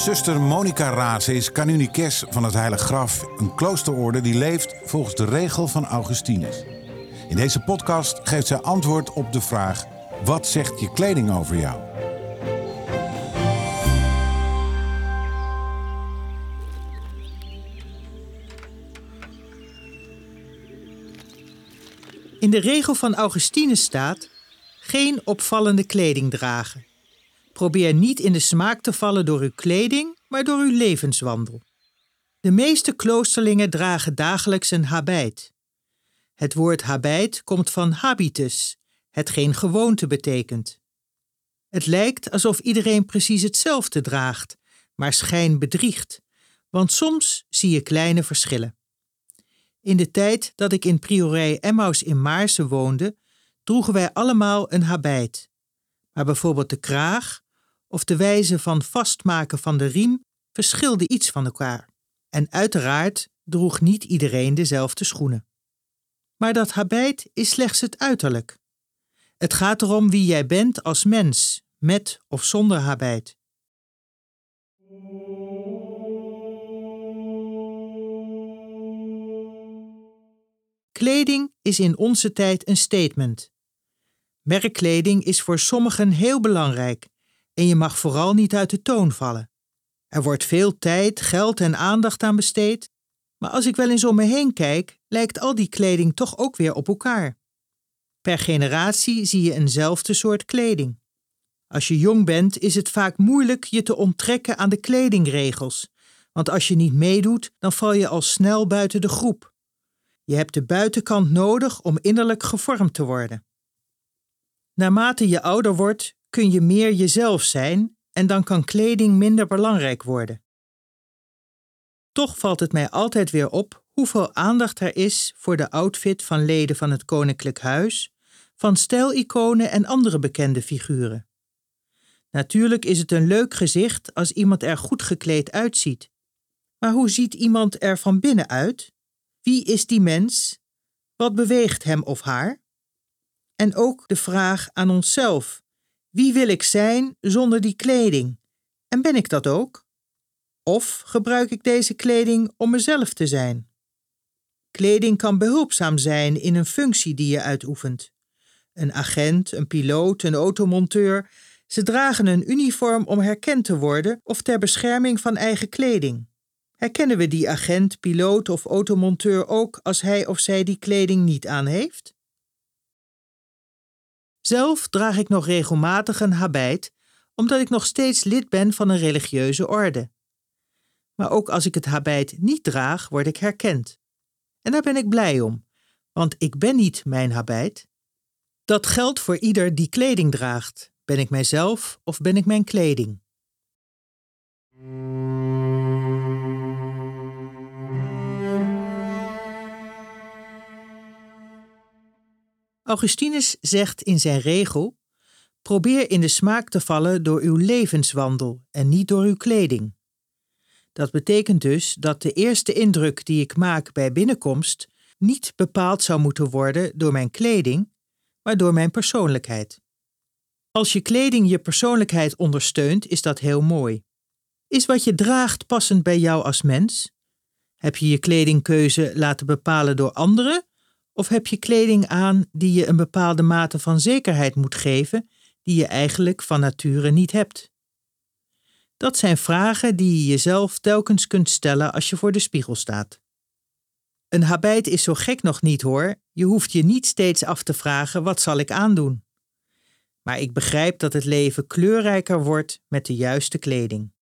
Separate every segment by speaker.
Speaker 1: Zuster Monica Raze is canonicus van het Heilig Graf, een kloosterorde die leeft volgens de regel van Augustinus. In deze podcast geeft zij antwoord op de vraag: wat zegt je kleding over jou?
Speaker 2: In de regel van Augustinus staat: geen opvallende kleding dragen. Probeer niet in de smaak te vallen door uw kleding, maar door uw levenswandel. De meeste kloosterlingen dragen dagelijks een habit. Het woord habit komt van habitus, hetgeen gewoonte betekent. Het lijkt alsof iedereen precies hetzelfde draagt, maar schijn bedriegt, want soms zie je kleine verschillen. In de tijd dat ik in priorij Emmaus in Maarsen woonde, droegen wij allemaal een habit. Maar bijvoorbeeld de kraag of de wijze van vastmaken van de riem verschilde iets van elkaar. En uiteraard droeg niet iedereen dezelfde schoenen. Maar dat habit is slechts het uiterlijk. Het gaat erom wie jij bent als mens, met of zonder habit. Kleding is in onze tijd een statement. Merkkleding is voor sommigen heel belangrijk en je mag vooral niet uit de toon vallen. Er wordt veel tijd, geld en aandacht aan besteed, maar als ik wel eens om me heen kijk, lijkt al die kleding toch ook weer op elkaar. Per generatie zie je eenzelfde soort kleding. Als je jong bent, is het vaak moeilijk je te onttrekken aan de kledingregels, want als je niet meedoet, dan val je al snel buiten de groep. Je hebt de buitenkant nodig om innerlijk gevormd te worden. Naarmate je ouder wordt, kun je meer jezelf zijn en dan kan kleding minder belangrijk worden. Toch valt het mij altijd weer op hoeveel aandacht er is voor de outfit van leden van het Koninklijk Huis, van stijliconen en andere bekende figuren. Natuurlijk is het een leuk gezicht als iemand er goed gekleed uitziet. Maar hoe ziet iemand er van binnen uit? Wie is die mens? Wat beweegt hem of haar? En ook de vraag aan onszelf wie wil ik zijn zonder die kleding? En ben ik dat ook? Of gebruik ik deze kleding om mezelf te zijn? Kleding kan behulpzaam zijn in een functie die je uitoefent. Een agent, een piloot, een automonteur, ze dragen een uniform om herkend te worden of ter bescherming van eigen kleding. Herkennen we die agent, piloot of automonteur ook als hij of zij die kleding niet aan heeft? Zelf draag ik nog regelmatig een habit, omdat ik nog steeds lid ben van een religieuze orde. Maar ook als ik het habit niet draag, word ik herkend. En daar ben ik blij om, want ik ben niet mijn habit. Dat geldt voor ieder die kleding draagt. Ben ik mijzelf of ben ik mijn kleding? Augustinus zegt in zijn regel: Probeer in de smaak te vallen door uw levenswandel en niet door uw kleding. Dat betekent dus dat de eerste indruk die ik maak bij binnenkomst niet bepaald zou moeten worden door mijn kleding, maar door mijn persoonlijkheid. Als je kleding je persoonlijkheid ondersteunt, is dat heel mooi. Is wat je draagt passend bij jou als mens? Heb je je kledingkeuze laten bepalen door anderen of heb je kleding aan die je een bepaalde mate van zekerheid moet geven, die je eigenlijk van nature niet hebt? Dat zijn vragen die je jezelf telkens kunt stellen als je voor de spiegel staat. Een habit is zo gek nog niet hoor, je hoeft je niet steeds af te vragen: wat zal ik aandoen? Maar ik begrijp dat het leven kleurrijker wordt met de juiste kleding.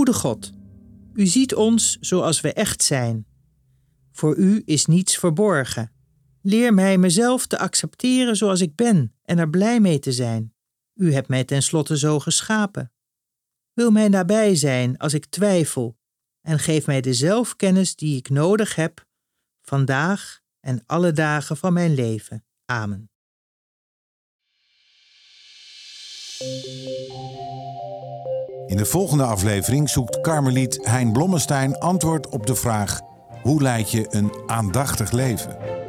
Speaker 2: Goede God, u ziet ons zoals we echt zijn. Voor u is niets verborgen. Leer mij mezelf te accepteren zoals ik ben en er blij mee te zijn. U hebt mij tenslotte zo geschapen. Wil mij nabij zijn als ik twijfel en geef mij de zelfkennis die ik nodig heb, vandaag en alle dagen van mijn leven. Amen.
Speaker 1: In de volgende aflevering zoekt Karmeliet Hein Blommestein antwoord op de vraag: hoe leid je een aandachtig leven?